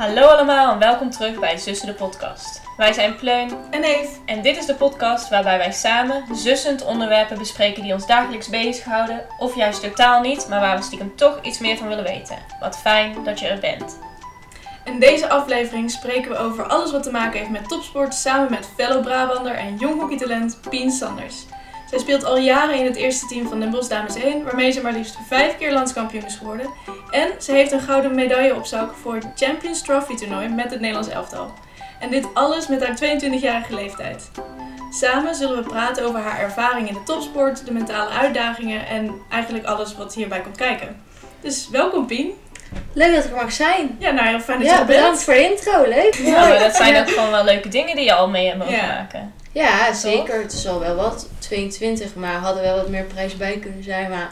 Hallo allemaal en welkom terug bij Zussen de podcast. Wij zijn Pleun En Eve. en dit is de podcast waarbij wij samen zussend onderwerpen bespreken die ons dagelijks bezighouden. Of juist totaal niet, maar waar we stiekem toch iets meer van willen weten. Wat fijn dat je er bent. In deze aflevering spreken we over alles wat te maken heeft met topsport samen met fellow Brabander en jong hockeytalent Pien Sanders. Zij speelt al jaren in het eerste team van Den Bosch Dames 1, waarmee ze maar liefst vijf keer landskampioen is geworden. En ze heeft een gouden medaille op zak voor het Champions Trophy toernooi met het Nederlands elftal. En dit alles met haar 22-jarige leeftijd. Samen zullen we praten over haar ervaring in de topsport, de mentale uitdagingen en eigenlijk alles wat hierbij komt kijken. Dus welkom Pien. Leuk dat ik er mag zijn. Ja, nou heel fijn dat je Ja, er bent. bedankt voor de intro. Leuk. Ja, maar dat zijn ook gewoon wel leuke dingen die je al mee hebt mogen Ja. maken. Ja, zeker. Het is al wel wat. 22, maar hadden wel wat meer prijs bij kunnen zijn. Maar,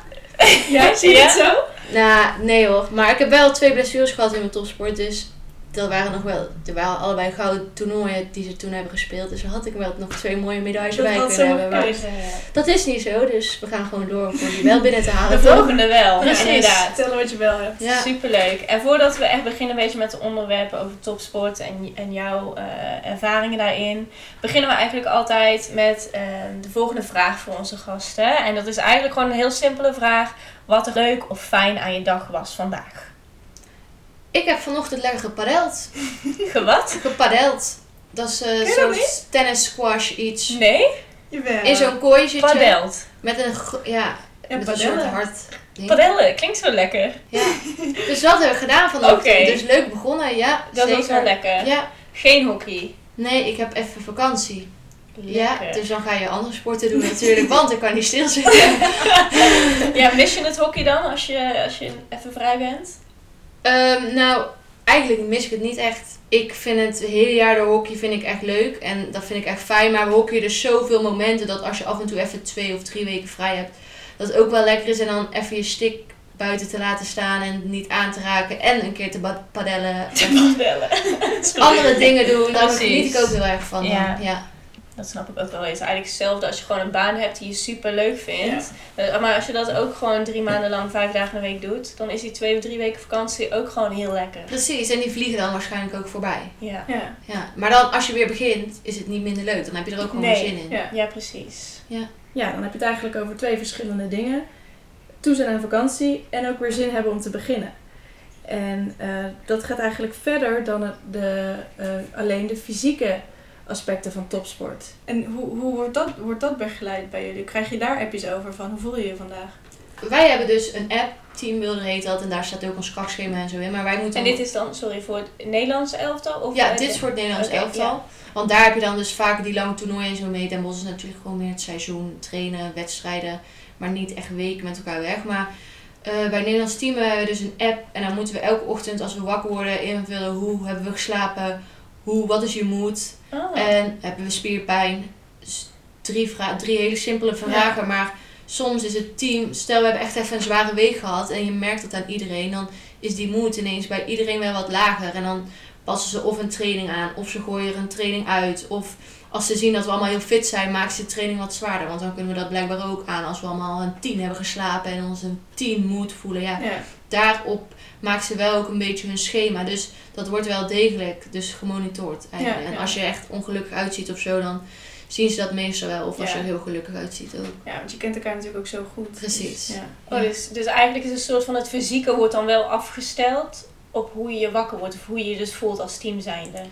Ja, zie je Ja? het zo? nou, nee hoor. Maar ik heb wel twee blessures gehad in mijn topsport. Dus dat waren nog wel, er waren allebei gouden toernooien die ze toen hebben gespeeld. Dus dan had ik wel nog twee mooie medailles Dat bij kunnen hebben. Maar dat is niet zo. Dus we gaan gewoon door om die wel binnen te De halen. toch? volgende wel, Precies. inderdaad. Vertellen wat je wel hebt. Ja. Superleuk. En voordat we echt beginnen een beetje met de onderwerpen over topsport en, en jouw eh, ervaringen daarin, beginnen we eigenlijk altijd met eh, de volgende vraag voor onze gasten. En dat is eigenlijk gewoon een heel simpele vraag. Wat er leuk of fijn aan je dag was vandaag? Ik heb vanochtend lekker gepadeld. Gewat? Gepadeld. Dat is eh zo'n tennis squash iets. Nee? Jawel. In zo'n kooi zit je. Padeld. Met een, ja, Ja, met een soort hart. Padellen, klinkt zo lekker. Ja. Dus dat heb ik gedaan vanochtend. Dus leuk begonnen, ja. Dat zeker. was wel lekker. Ja. Geen hockey. Nee, ik heb even vakantie. Ja, dus dan ga je andere sporten doen natuurlijk, want ik kan niet stilzitten. Ja, mis je het hockey dan als je, als je even vrij bent? Ehm, nou, eigenlijk mis ik het niet echt. Ik vind het hele jaar door hockey vind ik echt leuk en dat vind ik echt fijn. Maar we hockeyen dus zoveel momenten dat als je af en toe even twee of drie weken vrij hebt, dat het ook wel lekker is. En dan even je stick buiten te laten staan en niet aan te raken en een keer te padellen. En Padellen. andere dingen doen, daar geniet ik ook heel erg van. Ja. Dat snap ik ook wel. Het is eigenlijk hetzelfde als je gewoon een baan hebt die je super leuk vindt. Eh, Maar als je dat ook gewoon drie maanden lang, vijf dagen een week doet, dan is die twee of drie weken vakantie ook gewoon heel lekker. Precies, en die vliegen dan waarschijnlijk ook voorbij. Ja, Ja. Ja. Maar dan als je weer begint, is het niet minder leuk. Dan heb je er ook gewoon Nee. zin in. Ja. ja precies. ja, dan heb je het eigenlijk over twee verschillende dingen. Toe zijn aan vakantie en ook weer zin hebben om te beginnen. En eh, dat gaat eigenlijk verder dan het, de, eh, alleen de fysieke aspecten van topsport. En hoe, hoe wordt, dat, wordt dat begeleid bij jullie? Krijg je daar appjes over van hoe voel je je vandaag? Wij hebben dus een app, Teambuilder heet dat, en daar staat ook ons krachtschema en zo in. Maar wij moeten En dit is dan, sorry, voor het Nederlandse elftal? Of Ja, dit is voor het Nederlands elftal. ja. Want daar heb je dan dus vaak die lange toernooien en zo mee. Den Bosch is natuurlijk gewoon meer het seizoen, trainen, wedstrijden. Maar niet echt weken met elkaar weg. Maar eh, bij het Nederlands team hebben we dus een app. En dan moeten we elke ochtend als we wakker worden invullen hoe hebben we geslapen. Hoe, wat is je moed? Oh. En hebben we spierpijn? Dus drie, drie hele simpele vragen. Maar soms is het team, stel we hebben echt even een zware week gehad. En je merkt dat aan iedereen. Dan is die moed ineens bij iedereen wel wat lager. En dan passen ze of een training aan. Of ze gooien er een training uit. Of als ze zien dat we allemaal heel fit zijn, maken ze de training wat zwaarder. Want dan kunnen we dat blijkbaar ook aan als we allemaal een 10 hebben geslapen. En ons een 10 moed voelen. Ja, Ja. daarop maken ze wel ook een beetje hun schema. Dus dat wordt wel degelijk dus gemonitord eigenlijk. Ja, en als je echt ongelukkig uitziet of zo, dan zien ze dat meestal wel. Of als je er heel gelukkig uitziet ook. ja, want je kent elkaar natuurlijk ook zo goed. Precies. Dus, ja. Oh, dus, dus eigenlijk is een soort van het fysieke wordt dan wel afgesteld op hoe je je wakker wordt of hoe je je dus voelt als team zijnde.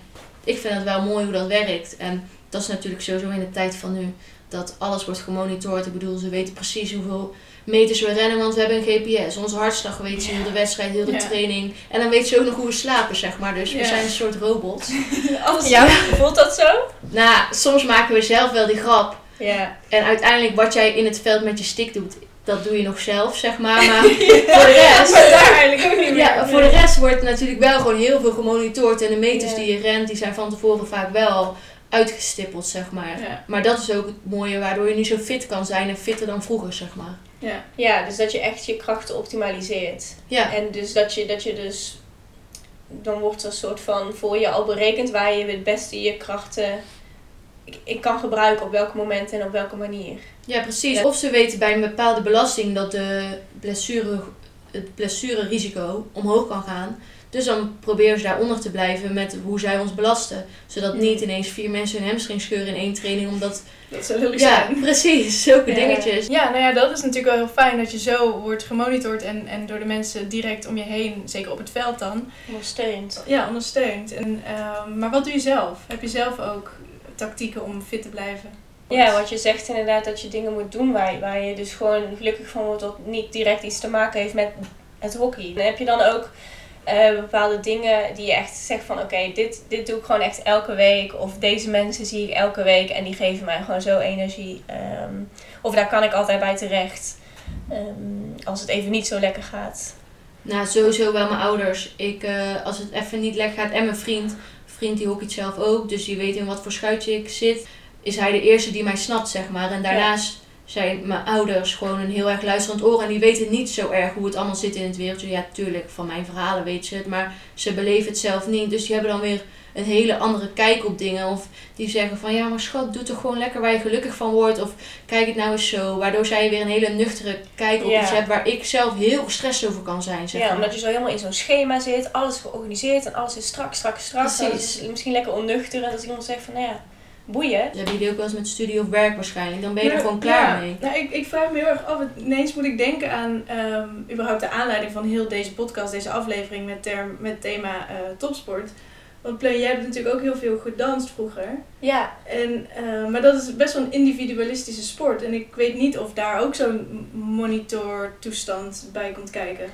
Ik vind het wel mooi hoe dat werkt. En dat is natuurlijk sowieso in de tijd van nu. Dat alles wordt gemonitord. Ik bedoel, ze weten precies hoeveel meters we rennen, want we hebben een GPS. Onze hartslag weet ze, heel de wedstrijd, heel de Ja. training. En dan weet ze ook nog hoe we slapen, zeg maar. Dus we zijn een soort robots. Alles, Ja, voelt dat zo? nou, soms maken we zelf wel die grap. Ja. En uiteindelijk wat jij in het veld met je stick doet, dat doe je nog zelf, zeg maar. Maar voor de rest... Maar daar eigenlijk ook niet meer. Ja, voor de rest wordt natuurlijk wel gewoon heel veel gemonitord. En de meters die je rent, die zijn van tevoren vaak wel uitgestippeld, zeg maar. Maar dat is ook het mooie waardoor je nu zo fit kan zijn en fitter dan vroeger, zeg maar. Ja. ja, dus dat je echt je krachten optimaliseert. Ja, En dus dat je, dat je dus, dan wordt er een soort van voor je al berekend waar je het beste je krachten ik, ik kan gebruiken op welk moment en op welke manier. ja precies. Ja. Of ze weten bij een bepaalde belasting dat de blessure, het blessurerisico omhoog kan gaan. Dus dan proberen ze daaronder te blijven met hoe zij ons belasten. Zodat niet ineens vier mensen hun hamstring scheuren in één training. Omdat, Dat zou lullig ja, zijn. precies, zulke Ja. dingetjes. Ja, nou ja, dat is natuurlijk wel heel fijn dat je zo wordt gemonitord en, en door de mensen direct om je heen, zeker op het veld dan, Ondersteund. ja, ondersteund. En, ehm, maar wat doe je zelf? Heb je zelf ook tactieken om fit te blijven? Ja, wat je zegt inderdaad dat je dingen moet doen waar, waar je dus gewoon gelukkig van wordt dat niet direct iets te maken heeft met het hockey. Dan heb je dan ook eh, bepaalde dingen die je echt zegt van oké, dit, dit doe ik gewoon echt elke week. Of deze mensen zie ik elke week en die geven mij gewoon zo energie. Ehm, of daar kan ik altijd bij terecht. ehm, als het even niet zo lekker gaat. Nou, sowieso wel mijn ouders. Ik, eh, als het even niet lekker gaat en mijn vriend. Vriend die hockeyt zelf ook, dus die weet in wat voor schuitje ik zit. Is hij de eerste die mij snapt, zeg maar. En daarnaast zijn mijn ouders gewoon een heel erg luisterend oor. En die weten niet zo erg hoe het allemaal zit in het wereldje. Ja, tuurlijk, van mijn verhalen weten ze het. Maar ze beleven het zelf niet. Dus die hebben dan weer een hele andere kijk op dingen. Of die zeggen van, ja maar schat, doe toch gewoon lekker waar je gelukkig van wordt. Of kijk het nou eens zo. Waardoor zij weer een hele nuchtere kijk op Ja. iets hebben waar ik zelf heel gestrest over kan zijn, zeg Ja, maar. omdat je zo helemaal in zo'n schema zit, alles georganiseerd en alles is strak, strak, strak. Precies. En dat is misschien lekker onnuchter en dat iemand zegt van nou ja, boeien. Dat hebben jullie ook wel eens met studie of werk waarschijnlijk. Dan ben je er gewoon klaar ja, mee. Nou, ik, ik vraag me heel erg af. Ineens moet ik denken aan ehm, überhaupt de aanleiding van heel deze podcast, deze aflevering met, term, met thema eh, topsport. Want Pleun, jij hebt natuurlijk ook heel veel gedanst vroeger. Ja, En, eh, maar dat is best wel een individualistische sport. En ik weet niet of daar ook zo'n monitortoestand bij komt kijken.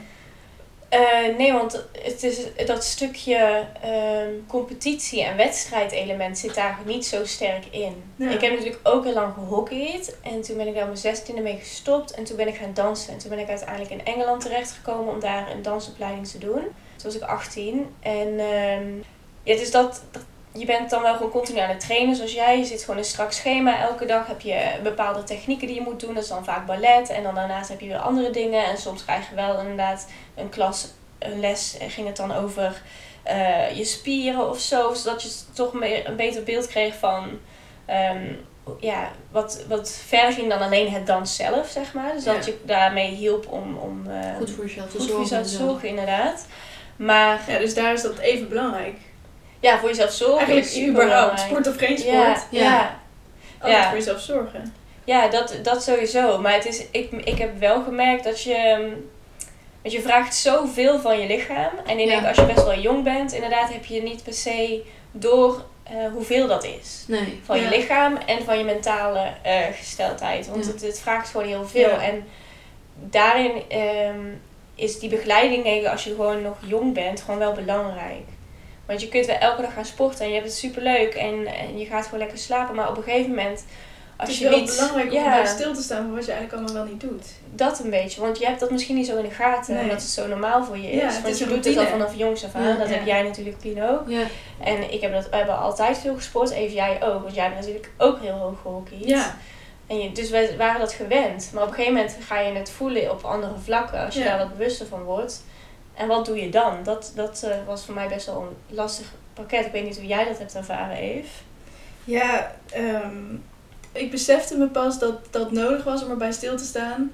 Eh, nee, want het is, dat stukje ehm, competitie- en wedstrijdelement zit daar niet zo sterk in. Ja. Ik heb natuurlijk ook heel lang gehockeyd en toen ben ik daar mijn zestiende mee gestopt en toen ben ik gaan dansen. En toen ben ik uiteindelijk in Engeland terechtgekomen om daar een dansopleiding te doen. Toen was ik 18 en ehm, ja, dus dat, dat- je bent dan wel gewoon continu aan het trainen zoals jij. Je zit gewoon in een strak schema. Elke dag heb je bepaalde technieken die je moet doen. Dat is dan vaak ballet. En dan daarnaast heb je weer andere dingen. En soms krijg je wel inderdaad een klas, een les. eh, Ging het dan over eh, je spieren of zo. Zodat je toch meer, een beter beeld kreeg van... ehm, ja, wat, wat verder ging dan alleen het dans zelf, zeg maar. Dus dat je daarmee hielp om, om eh, Goed voor jezelf te goed voor zorgen. jezelf te zo. zorgen, inderdaad. Maar Ja, dus daar is dat even belangrijk. Ja, voor jezelf zorgen Eigenlijk is überhaupt, sport of geen sport. Ja, Ja. ja. Altijd Ja. voor jezelf zorgen. Ja, dat, dat sowieso. Maar het is, ik, ik heb wel gemerkt dat je... ehm, Want je vraagt zoveel van je lichaam. En ik Ja. denk als je best wel jong bent, inderdaad heb je niet per se door eh, hoeveel dat is. Nee. Van Ja. je lichaam en van je mentale eh, gesteldheid. Want Ja. het, het vraagt gewoon heel veel. En daarin ehm, is die begeleiding, denk ik, als je gewoon nog jong bent, gewoon wel belangrijk. Want je kunt wel elke dag gaan sporten en je hebt het superleuk en, en je gaat gewoon lekker slapen. Maar op een gegeven moment, als Het is je wel niet... belangrijk om ja, bij stil te staan voor wat je eigenlijk allemaal wel niet doet. dat een beetje. Want je hebt dat misschien niet zo in de gaten, Nee. omdat het zo normaal voor je is. Ja, het want is je doet het al vanaf jongs af aan. Ja. dat Ja. heb jij natuurlijk, Pien, ook. Ja. En ik heb dat, we hebben altijd veel gesport. Even jij ook, want jij bent natuurlijk ook heel hoog gehockeyd. Ja, En je, dus wij waren dat gewend. Maar op een gegeven moment ga je het voelen op andere vlakken. Als je Ja. daar wat bewuster van wordt. En wat doe je dan? Dat, dat eh, was voor mij best wel een lastig pakket. Ik weet niet hoe jij dat hebt ervaren, Eve. ja ehm, ik besefte me pas dat dat nodig was om erbij stil te staan.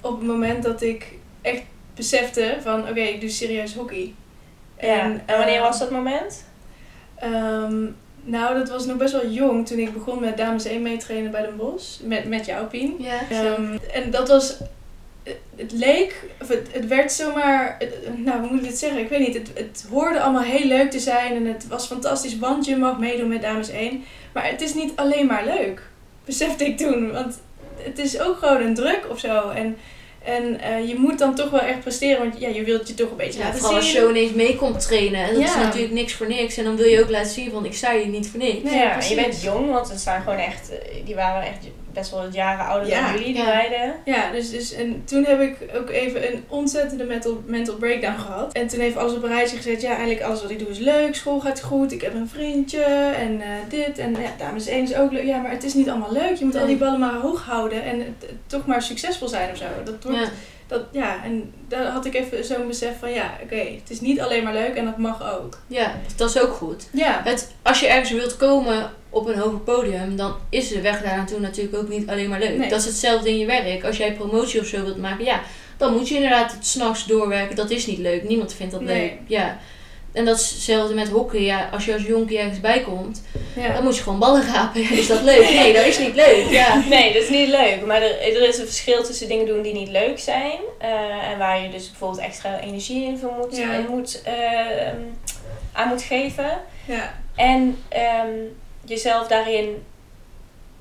Op het moment dat ik echt besefte van oké, ik doe serieus hockey. Ja. En, wanneer ehm, was dat moment? Ehm, nou, dat was nog best wel jong toen ik begon met dames 1 meetrainen bij Den Bosch. Met, met jou, Pien. Ja. Ehm, en dat was... Het leek, of het, het werd zomaar... het- Nou, hoe moet ik dit zeggen? Ik weet niet. Het, het hoorde allemaal heel leuk te zijn. En het was fantastisch, want je mag meedoen met dames 1. Maar het is niet alleen maar leuk. Besefte ik toen. Want het is ook gewoon een druk of zo. En, en eh, je moet dan toch wel echt presteren. Want ja, je wilt je toch een beetje Ja, laten vooral als zien. je ineens mee komt trainen. En dat is natuurlijk niks voor niks. En dan wil je ook laten zien van ik sta hier niet voor niks. Nee, ja, precies. je bent jong, want we staan gewoon echt... eh, Die waren echt best wel jaren ouder Ja. dan jullie, die Ja. meiden. Ja, dus, dus en toen heb ik ook even een ontzettende mental, mental breakdown gehad. En toen heeft alles op een rijtje gezet. Ja, eigenlijk alles wat ik doe is leuk. School gaat goed. Ik heb een vriendje. En eh, dit. En ja, dames 1 is ook leuk. Ja, maar het is niet allemaal leuk. Je moet al die ballen maar hoog houden. En toch maar succesvol zijn of zo. Dat wordt, Ja. Dat, ja, en daar had ik even zo'n besef van ja, oké, het is niet alleen maar leuk en dat mag ook. ja, dat is ook goed. Ja, Het, als je ergens wilt komen op een hoger podium, dan is de weg daar naartoe natuurlijk ook niet alleen maar leuk. Nee. Dat is hetzelfde in je werk. Als jij promotie of zo wilt maken, ja, dan moet je inderdaad het s'nachts doorwerken. Dat is niet leuk. Niemand vindt dat Nee. leuk. Ja. En dat is hetzelfde met hockey. Ja, als je als jonkie ergens bij komt, Ja. dan moet je gewoon ballen rapen. Ja, is dat leuk? Nee, dat is niet leuk. Ja. Nee, dat is niet leuk. Maar er, er is een verschil tussen dingen doen die niet leuk zijn. eh, en waar je dus bijvoorbeeld extra energie in, voor moet, Ja. in moet, eh, aan moet geven. ja. En ehm, jezelf daarin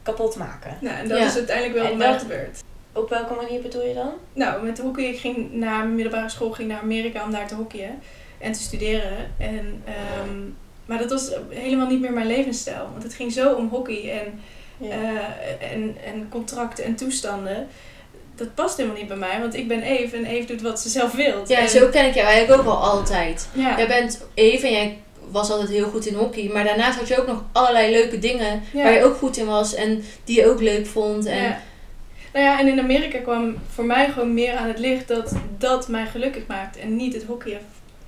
kapot maken. Nou, en dat Ja. is uiteindelijk wel En wat mij dat- gebeurd. Op welke manier bedoel je dan? Nou, met hockey, ik ging naar middelbare school, ging naar Amerika om daar te hockeyen en te studeren. En, ehm, maar dat was helemaal niet meer mijn levensstijl. Want het ging zo om hockey en, eh, en, en contracten en toestanden. Dat past helemaal niet bij mij, want ik ben Eve en Eve doet wat ze zelf wil. ja, En- zo ken ik jou eigenlijk ook al altijd. Ja, Jij bent even en jij was altijd heel goed in hockey. Maar daarnaast had je ook nog allerlei leuke dingen ja. waar je ook goed in was. En die je ook leuk vond. En Ja. Nou ja, en in Amerika kwam voor mij gewoon meer aan het licht dat dat mij gelukkig maakt en niet het hockeyen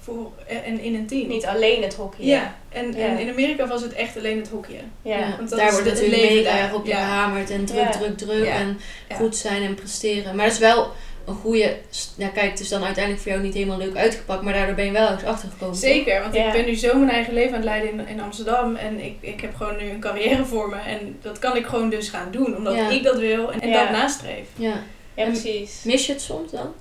voor, en in een team. Niet alleen het hockey. Ja, en, Ja. en in Amerika was het echt alleen het hockeyen. Ja. Ja, want dat daar wordt het natuurlijk leven mega erg op gehamerd. En druk, Ja. druk, druk. Ja. En Ja. goed zijn en presteren. Maar dat is wel een goede... Ja, kijk, het is dan uiteindelijk voor jou niet helemaal leuk uitgepakt. Maar daardoor ben je wel eens achtergekomen. Zeker, want Ja. ik ben nu zo mijn eigen leven aan het leiden in, in Amsterdam. En ik, ik heb gewoon nu een carrière voor me. En dat kan ik gewoon dus gaan doen, omdat Ja. ik dat wil en, en Ja. dat nastreef. Ja. Ja, En- precies. Mis je het soms dan?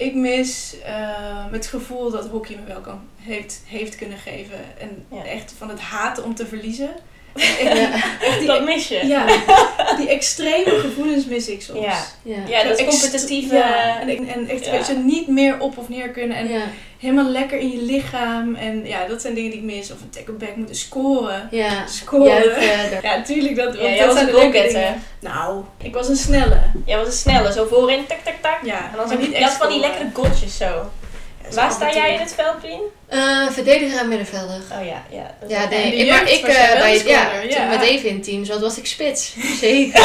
Ik mis eh, het gevoel dat hockey me wel kan, heeft, heeft kunnen geven. En Ja. echt van het haten om te verliezen. Echt Ja. echt die, Dat mis je. ja, die extreme gevoelens mis ik soms. Ja. Ja. Ja, dat is competitieve... Ja, en, en echt Ja. weet je, niet meer op of neer kunnen. En ja. helemaal lekker in je lichaam. En ja, dat zijn dingen die ik mis. Of een tackleback moeten scoren. Ja. Scoren. Ja, natuurlijk. Dat, want jij dat was zijn leuke dingen. Nou, ik was een snelle. Jij was een snelle, zo voorin, tak, tak, tak. Ja, En dan maar zo, niet je had van die echt lekkere gotjes zo. Zo Waar sta jij in het veld, Pien? Eh, verdediger en middenvelder. Oh ja, ja. Ja, nee, ik, maar ik eh, bij, ja, ja. met even in team zat, was ik spits. Zeker.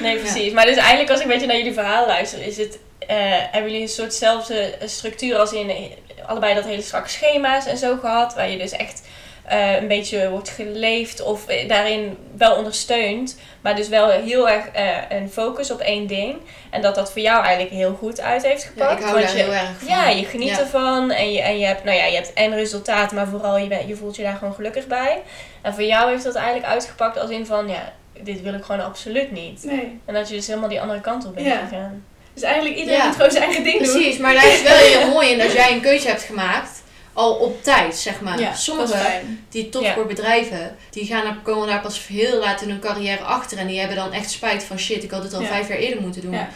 Nee, precies. Maar dus eigenlijk als ik een beetje naar jullie verhaal luister, is het... eh, hebben jullie een soortzelfde structuur als in allebei dat hele strakke schema's en zo gehad, waar je dus echt eh, een beetje wordt geleefd of eh, daarin wel ondersteund, maar dus wel heel erg eh, een focus op één ding. En dat dat voor jou eigenlijk heel goed uit heeft Ja, gepakt. ik hou want daar je, heel erg van. Ja, je geniet Ja. ervan en je, en je hebt, nou ja, je hebt en resultaten, maar vooral je, bent- je voelt je daar gewoon gelukkig bij. En voor jou heeft dat eigenlijk uitgepakt als in van, ja, dit wil ik gewoon absoluut niet. Nee. En dat je dus helemaal die andere kant op bent Ja. gegaan. Dus eigenlijk iedereen Ja. moet gewoon zijn eigen ding doen. Precies, maar daar is wel heel mooi in dat jij een keuze hebt gemaakt. Al op tijd, zeg maar. Ja, dat is Sommige fijn. die topsportbedrijven, die gaan er, komen daar pas heel laat in hun carrière achter. En die hebben dan echt spijt van shit, ik had het al Ja. vijf jaar eerder moeten doen. Ja.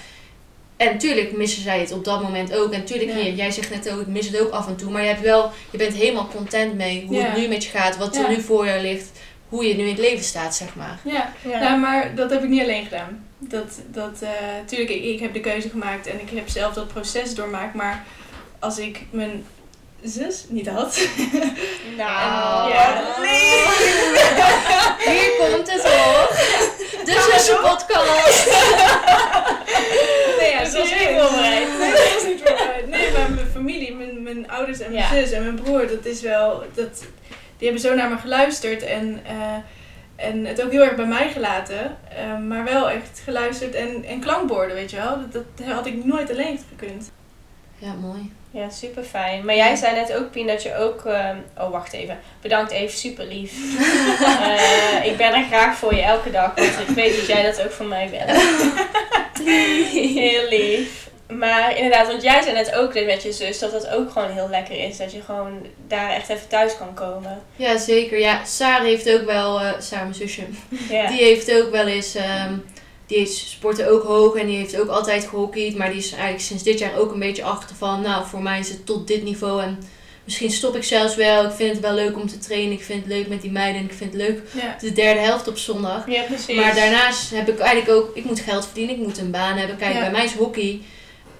En natuurlijk missen zij het op dat moment ook. En natuurlijk, Ja. hier, jij zegt net ook, ik mis het ook af en toe. Maar je, hebt wel, je bent helemaal content mee hoe het nu met je gaat, wat er nu voor je ligt, hoe je nu in het leven staat, zeg maar. Ja. Ja. Nou, maar dat heb ik niet alleen gedaan. Dat, dat, tuurlijk, ik, ik heb de keuze gemaakt en ik heb zelf dat proces doormaakt. Maar als ik mijn zus niet had. Nou, ja. Hier komt het hoor. De zussenpodcast. nee, ja, Dus dat was niet voorbereid. Nee, dat was niet voorbereid. Nee, maar mijn familie, mijn, mijn ouders en mijn Ja. zus en mijn broer, dat is wel. Dat, die hebben zo naar me geluisterd en, eh, en het ook heel erg bij mij gelaten. eh, maar wel echt geluisterd en, en klankborden, weet je wel. Dat, dat had ik nooit alleen gekund. Ja, mooi. Ja, super fijn. Maar jij zei net ook, Pien, dat je ook... ehm, oh, wacht even. Bedankt even, super lief. Eh, ik ben er graag voor je elke dag, want ik weet dat jij dat ook voor mij bent. Heel lief. Maar inderdaad, want jij zei net ook dit met je zus, dat het ook gewoon heel lekker is. Dat je gewoon daar echt even thuis kan komen. Ja, zeker. Ja, Sarah heeft ook wel, eh Sarah, mijn zusje, Ja. die heeft ook wel eens, ehm, die is sporten ook hoog en die heeft ook altijd gehockeyd. Maar die is eigenlijk sinds dit jaar ook een beetje achter van, nou, voor mij is het tot dit niveau en misschien stop ik zelfs wel. Ik vind het wel leuk om te trainen, ik vind het leuk met die meiden en ik vind het leuk Ja. de derde helft op zondag. ja, precies. Maar daarnaast heb ik eigenlijk ook, ik moet geld verdienen, ik moet een baan hebben. Kijk, Ja. bij mij is hockey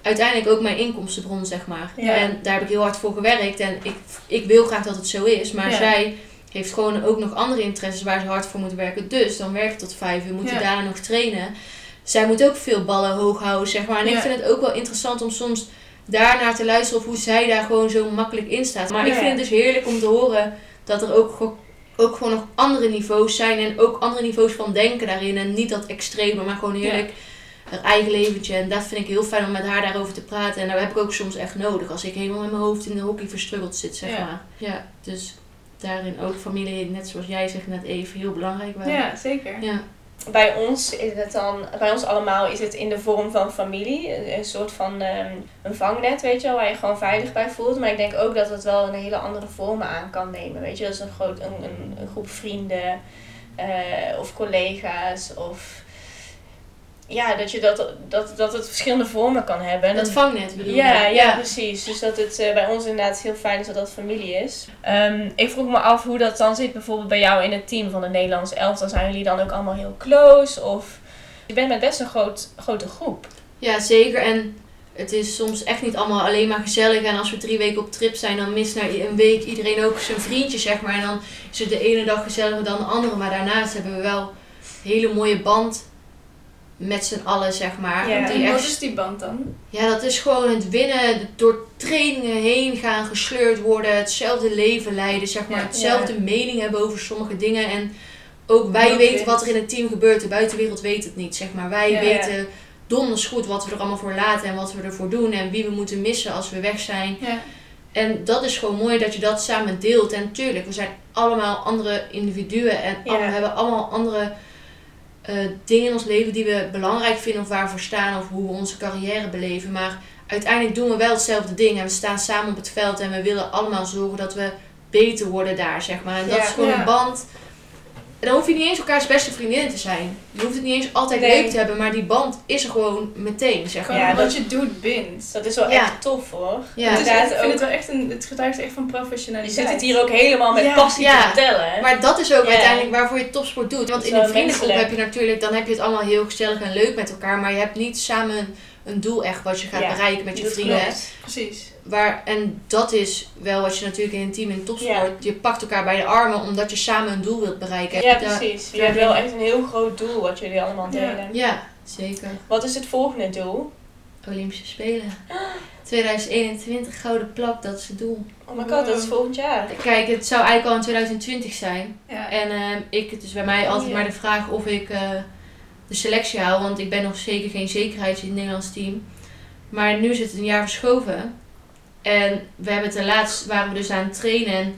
uiteindelijk ook mijn inkomstenbron, zeg maar. Ja. En daar heb ik heel hard voor gewerkt en ik, ik wil graag dat het zo is. Maar zij heeft gewoon ook nog andere interesses waar ze hard voor moet werken. Dus dan werkt tot vijf uur, moet Ja. je daarna nog trainen. Zij moet ook veel ballen hoog houden, zeg maar. En ik vind het ook wel interessant om soms daarnaar te luisteren of hoe zij daar gewoon zo makkelijk in staat. Maar ik vind het dus heerlijk om te horen dat er ook, ook gewoon nog andere niveaus zijn en ook andere niveaus van denken daarin. En niet dat extreme, maar gewoon heerlijk. haar eigen leventje. En dat vind ik heel fijn om met haar daarover te praten. En dat heb ik ook soms echt nodig. Als ik helemaal in mijn hoofd in de hockey verstruggeld zit, zeg maar. Ja, dus daarin ook familie, net zoals jij zegt net even, heel belangrijk. Wel. Ja, zeker. ja. Bij ons is het dan, bij ons allemaal is het in de vorm van familie. Een soort van ehm, een vangnet, weet je wel, waar je gewoon veilig bij voelt. Maar ik denk ook dat het wel een hele andere vormen aan kan nemen. Weet je, dat is een, groot, een, een, een groep vrienden eh, of collega's of... Ja, dat, je dat, dat, dat het verschillende vormen kan hebben. En Dat vangnet bedoel je? ja, ja, precies. Dus dat het eh, bij ons inderdaad heel fijn is dat dat familie is. Ehm, ik vroeg me af hoe dat dan zit bijvoorbeeld bij jou in het team van de Nederlands elftal. Zijn jullie dan ook allemaal heel close? Of je bent met best een groot, grote groep. Ja, zeker. En het is soms echt niet allemaal alleen maar gezellig. En als we drie weken op trip zijn, dan mist na een week iedereen ook zijn vriendje, zeg maar. En dan is het de ene dag gezelliger dan de andere. Maar daarnaast hebben we wel een hele mooie band met z'n allen, zeg maar. Ja. Die En wat is die band dan? ja, dat is gewoon het winnen, door trainingen heen gaan, gesleurd worden, hetzelfde leven leiden, zeg maar. Ja. Hetzelfde mening hebben over sommige dingen. En ook wij Ook weten wat er in het team gebeurt. De buitenwereld weet het niet, zeg maar. Wij weten donders goed wat we er allemaal voor laten en wat we ervoor doen en wie we moeten missen als we weg zijn. Ja. En dat is gewoon mooi dat je dat samen deelt. En tuurlijk, we zijn allemaal andere individuen en allemaal- hebben allemaal andere eh, dingen in ons leven die we belangrijk vinden of waar we voor staan of hoe we onze carrière beleven. Maar uiteindelijk doen we wel hetzelfde ding en we staan samen op het veld en we willen allemaal zorgen dat we beter worden daar, zeg maar. En dat Ja. is gewoon Ja. een band. En dan hoef je niet eens elkaars beste vriendinnen te zijn. Je hoeft het niet eens altijd Nee. leuk te hebben, maar die band is er gewoon meteen, zeg maar. Ja, wat dat- je doet bindt. Dat is wel Ja. echt tof hoor. Ja. Het is, Inderdaad ik vind ook- het wel echt een, het getuigt echt van Je professionaliteit. zit het hier ook helemaal met Ja. passie Ja. te vertellen. hè? Maar dat is ook Ja. uiteindelijk waarvoor je topsport doet. Want in een vriendengroep heb je natuurlijk, dan heb je het allemaal heel gezellig en leuk met elkaar. Maar je hebt niet samen een doel echt wat je gaat Ja, bereiken met je dat vrienden. klopt. Precies. Waar, en dat is wel wat je natuurlijk in een team in topsport. Je pakt elkaar bij de armen omdat je samen een doel wilt bereiken. Ja, precies. Je hebt wel echt een heel groot doel wat jullie allemaal Ja. delen. Ja, zeker. Wat is het volgende doel? Olympische Spelen. 2021 gouden plak, dat is het doel. Oh my god, dat is volgend jaar. Kijk, het zou eigenlijk al in 2020 zijn. Ja. En ehm, ik, het is bij mij altijd Ja. maar de vraag of ik eh, de selectie haal. Want ik ben nog zeker geen zekerheid in het Nederlands team. Maar nu is het een jaar verschoven. En we hebben het laatst waren we dus aan het trainen. En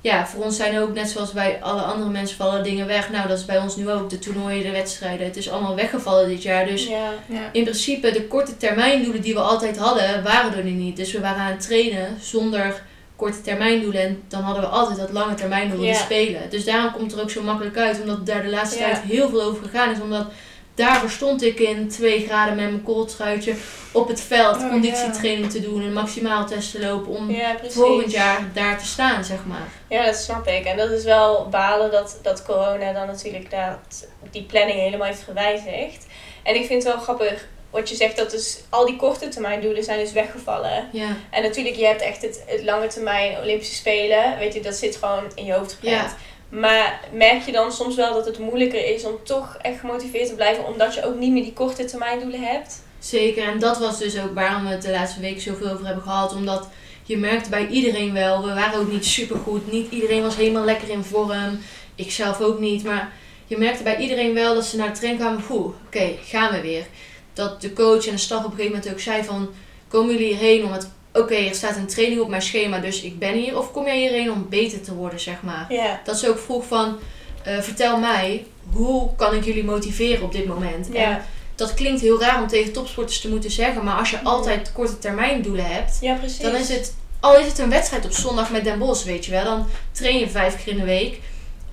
ja, voor ons zijn ook net zoals bij alle andere mensen vallen dingen weg. Nou, dat is bij ons nu ook. De toernooien, de wedstrijden. Het is allemaal weggevallen dit jaar. Dus Ja. Ja. in principe de korte termijndoelen die we altijd hadden, waren er nu niet. Dus we waren aan het trainen zonder korte termijndoelen. En dan hadden we altijd dat lange termijndoel, Ja. die spelen. Dus daarom komt het er ook zo makkelijk uit. Omdat daar de laatste tijd heel veel over gegaan is. Omdat daarvoor stond ik in twee graden met mijn kooltruitje op het veld. Oh, conditietraining te doen en maximaal test te lopen. Om volgend jaar daar te staan, zeg maar. Ja, dat snap ik. En dat is wel balen dat, dat corona dan natuurlijk dat, die planning helemaal heeft gewijzigd. En ik vind het wel grappig wat je zegt, dat dus al die korte termijn doelen zijn dus weggevallen. Ja, En natuurlijk, je hebt echt het, het lange termijn Olympische Spelen. Weet je, dat zit gewoon in je hoofd gepland. Ja. Maar merk je dan soms wel dat het moeilijker is om toch echt gemotiveerd te blijven, omdat je ook niet meer die korte termijn doelen hebt? Zeker, en dat was dus ook waarom we het de laatste week zoveel over hebben gehad. Omdat je merkte bij iedereen wel, we waren ook niet supergoed. Niet iedereen was helemaal lekker in vorm. Ik zelf ook niet. Maar je merkte bij iedereen wel dat ze naar de training kwamen. Poeh, oké, gaan we weer. Dat de coach en de staf op een gegeven moment ook zei van... Komen jullie hierheen om het... Oké, er staat een training op mijn schema, dus ik ben hier. Of kom jij hierheen om beter te worden, zeg maar. Dat ze ook vroeg van... eh, vertel mij, hoe kan ik jullie motiveren op dit moment? En dat klinkt heel raar om tegen topsporters te moeten zeggen, maar als je altijd korte termijn doelen hebt, ja, dan is het, al is het een wedstrijd op zondag met Den Bosch, weet je wel, dan train je vijf keer in de week,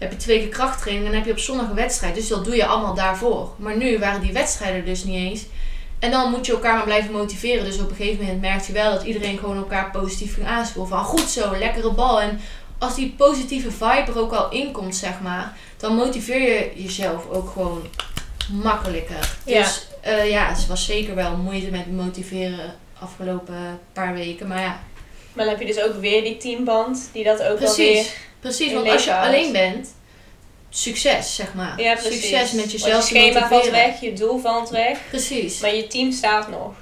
heb je twee keer krachttraining en dan heb je op zondag een wedstrijd, dus dat doe je allemaal daarvoor. Maar nu waren die wedstrijden dus niet eens. En dan moet je elkaar maar blijven motiveren. Dus op een gegeven moment merk je wel dat iedereen gewoon elkaar positief ging aanspoelen. Van goed zo, lekkere bal. En als die positieve vibe er ook al in komt, zeg maar, dan motiveer je jezelf ook gewoon makkelijker. Ja. Dus eh, ja, het was zeker wel moeite met motiveren afgelopen paar weken. Maar ja, Maar dan heb je dus ook weer die teamband, die dat ook wel precies. weer... Precies, want als je houdt. alleen bent, succes zeg maar. Ja. Succes met Want jezelf je te schema valt weg, je doel valt weg, Precies. maar je team staat nog.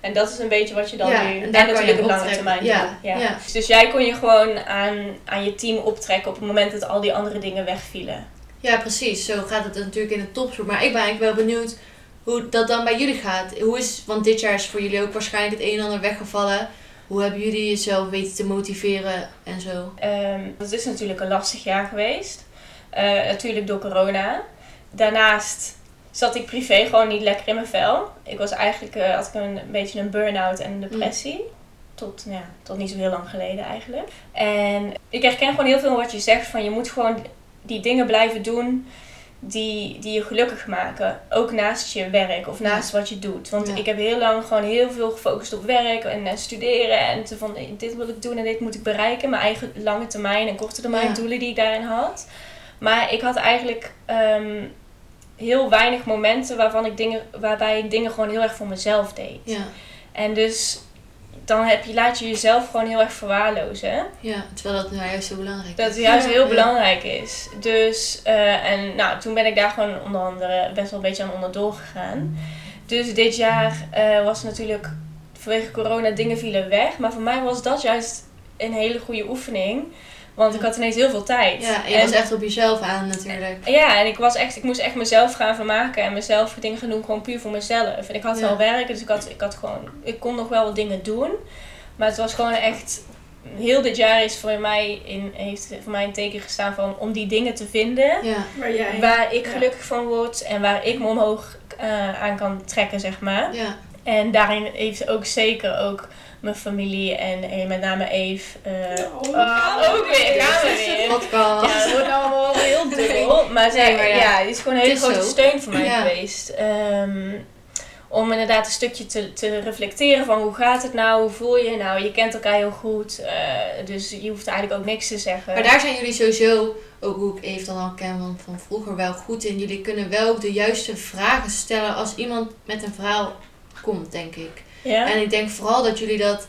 En dat is een beetje wat je dan ja, nu... en En, je natuurlijk een lange termijn Ja, ja. ja. Dus jij kon je gewoon aan, aan je team optrekken op het moment dat al die andere dingen wegvielen. precies. Zo gaat het natuurlijk in de topsport. Maar ik ben eigenlijk wel benieuwd hoe dat dan bij jullie gaat. Hoe is, want dit jaar is voor jullie ook waarschijnlijk het een en ander weggevallen. Hoe hebben jullie jezelf weten te motiveren en zo? Ehm, dat is natuurlijk een lastig jaar geweest. Eh, natuurlijk door corona. Daarnaast zat ik privé gewoon niet lekker in mijn vel. Ik was eigenlijk, eh, had ik een, beetje een burn-out en een depressie. Tot, nou ja, tot niet zo heel lang geleden eigenlijk. En ik herken gewoon heel veel wat je zegt. Van je moet gewoon die dingen blijven doen die, die je gelukkig maken. Ook naast je werk of naast wat je doet. Want Ja. ik heb heel lang gewoon heel veel gefocust op werk en, eh, studeren. En te van dit wil ik doen en dit moet ik bereiken. Mijn eigen lange termijn en korte termijn Ja. doelen die ik daarin had. Maar ik had eigenlijk ehm, heel weinig momenten waarvan ik dingen, waarbij ik dingen gewoon heel erg voor mezelf deed. Ja, En dus dan heb je, laat je jezelf gewoon heel erg verwaarlozen. ja terwijl dat nou juist zo belangrijk Dat is. het juist Ja. heel Ja. belangrijk is. Dus, eh, en nou, toen ben ik daar gewoon onder andere best wel een beetje aan onderdoor gegaan. Dus dit jaar eh, was natuurlijk vanwege corona dingen vielen weg. Maar voor mij was dat juist een hele goede oefening. Want ik had ineens heel veel tijd. Ja, en je was echt op jezelf aan natuurlijk. Ja, en ik, was echt, ik moest echt mezelf gaan vermaken en mezelf dingen gaan doen, gewoon puur voor mezelf. En ik had Ja. wel werk, dus ik, had, ik, had gewoon, ik kon nog wel wat dingen doen. Maar het was gewoon echt, heel dit jaar is voor mij in, heeft voor mij een teken gestaan van om die dingen te vinden Ja, Waar jij... waar ik Ja. gelukkig van word en waar ik me omhoog eh, aan kan trekken, zeg maar. ja, En daarin heeft ook zeker ook mijn familie en met name Eve. eh, Oh, ah, ook weer, gaan we weer. podcast. Ja, dat wordt allemaal wel heel dubbel. Maar, zij, Nee, maar ja. ja, die is gewoon een hele grote zo. steun voor mij Ja. geweest. Ehm, om inderdaad een stukje te, te reflecteren van hoe gaat het nou, hoe voel je je nou. Je kent elkaar heel goed, eh, dus je hoeft eigenlijk ook niks te zeggen. Maar daar zijn jullie sowieso, ook hoe ik Eve dan al ken van, van vroeger, wel goed in. Jullie kunnen wel de juiste vragen stellen als iemand met een verhaal komt, denk ik. ja? En ik denk vooral dat jullie dat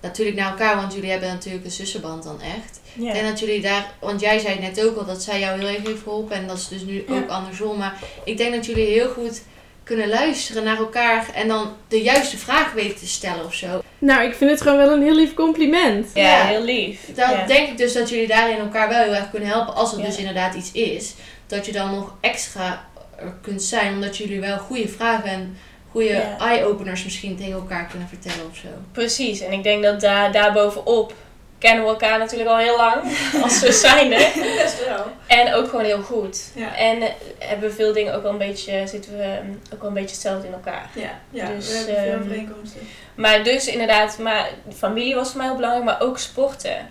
natuurlijk naar elkaar, want jullie hebben natuurlijk een zussenband dan echt. ja. En dat jullie daar, want jij zei net ook al dat zij jou heel erg heeft geholpen en dat is dus nu Ja. ook andersom. Maar ik denk dat jullie heel goed kunnen luisteren naar elkaar en dan de juiste vraag weten te stellen of zo. Nou, ik vind het gewoon wel een heel lief compliment. ja, ja. heel lief. Dan ja. denk ik dus dat jullie daarin elkaar wel heel erg kunnen helpen als het Ja. dus inderdaad iets is. Dat je dan nog extra er kunt zijn, omdat jullie wel goede vragen en goede eye-openers misschien tegen elkaar kunnen vertellen of zo. Precies, en ik denk dat daar daarbovenop kennen we elkaar natuurlijk al heel lang, als we zijn Best wel. En ook gewoon heel goed. Ja. En eh, hebben we veel dingen ook wel een beetje, zitten we ehm, ook wel een beetje hetzelfde in elkaar. Ja, ja Dus, we hebben veel ehm, overeenkomsten. Maar dus inderdaad, maar familie was voor mij heel belangrijk, maar ook sporten.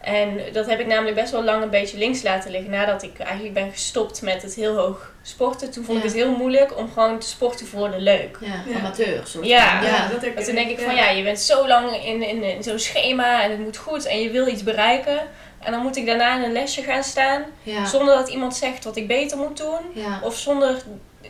En dat heb ik namelijk best wel lang een beetje links laten liggen. Nadat ik eigenlijk ben gestopt met het heel hoog sporten. Toen vond Ja. ik het heel moeilijk om gewoon te sporten voor de leuk. Ja, Ja. amateur soort Ja. Ja. dat toen denk ik van ja, je bent zo lang in, in, in zo'n schema en het moet goed en je wil iets bereiken. En dan moet ik daarna in een lesje gaan staan. Ja. Zonder dat iemand zegt wat ik beter moet doen. Ja. Of zonder,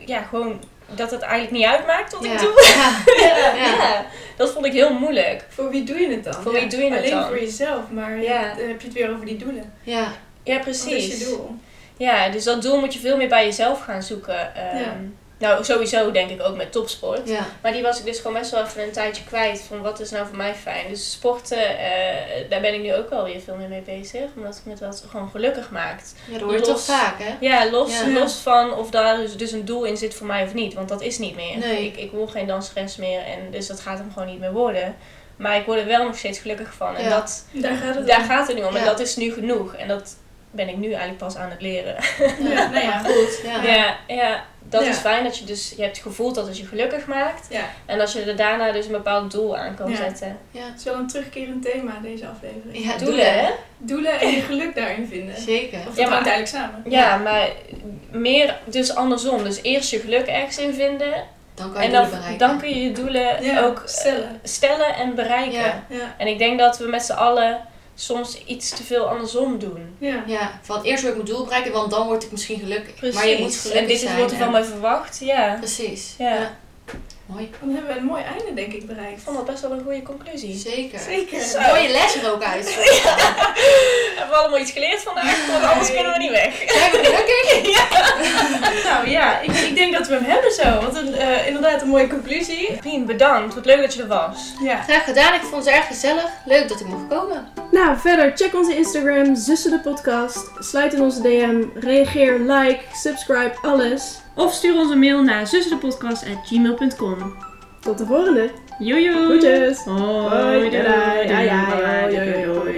ja, gewoon dat het eigenlijk niet uitmaakt wat ja. ik doe. Ja. Ja, Ja. dat vond ik heel moeilijk. Voor wie doe je het dan? Voor wie doe je het Alleen dan? voor jezelf, maar Ja. dan heb je het weer over die doelen. Ja. Ja, Wat is precies. je doel? Ja, dus dat doel moet je veel meer bij jezelf gaan zoeken. Ehm, Ja. Nou, sowieso denk ik ook met topsport. Ja. Maar die was ik dus gewoon best wel even een tijdje kwijt. Van wat is nou voor mij fijn. Dus sporten, eh, daar ben ik nu ook wel weer veel meer mee bezig. Omdat het me dat gewoon gelukkig maakt. Ja, dat hoor je Los. toch vaak, hè? Ja, los, Ja. los van of daar dus, dus een doel in zit voor mij of niet. Want dat is niet meer. Nee. Ik, ik word geen danseres meer. En dus dat gaat hem gewoon niet meer worden. Maar ik word er wel nog steeds gelukkig van. En Ja. dat, Daar gaat het daar om. gaat het nu om. En dat is nu genoeg. En dat ben ik nu eigenlijk pas aan het leren. Ja, nou ja. Goed. Ja. Ja, ja dat Ja. is fijn dat je dus je hebt gevoeld dat het je gelukkig maakt. Ja, En dat je er daarna dus een bepaald doel aan kan Ja. zetten. het is wel een terugkerend thema deze aflevering. Ja, Doelen, hè? Doelen en je geluk daarin vinden. Zeker. Of dat Ja, maar- hangt eigenlijk samen. Ja, maar meer dus andersom. Dus eerst je geluk ergens in vinden. Dan kan je En dan, doelen bereiken. dan kun je je doelen Ja, ook eh, stellen. stellen en bereiken. Ja. Ja, En ik denk dat we met z'n allen soms iets te veel andersom doen. ja. Ja, van eerst wil ik mijn doel bereiken, want dan word ik misschien gelukkig. Precies. Maar je moet gelukkig en dit is wordt er van mij verwacht. Ja. Precies. Ja. Mooi. Dan hebben we een mooi einde denk ik bereikt. Ik vond dat best wel een goede conclusie. Zeker. Zeker. Zo. Mooie les er ook uit. Hebben we allemaal iets geleerd vandaag? Want anders kunnen we niet weg. Zijn we gelukkig? Nou ja, ik, ik denk dat we hem hebben zo. Wat een, eh, inderdaad een mooie conclusie. Pien, bedankt. Wat leuk dat je er was. Ja. Graag gedaan. Ik vond het erg gezellig. Leuk dat ik mocht komen. Nou, verder check onze Instagram, Zussen de Podcast. Sluit in onze DM, reageer, like, subscribe, alles. Of stuur ons een mail naar zussendepodcast.gmail.com. Tot de volgende! Jojo! Groetjes! Hoi, doei,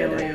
doei.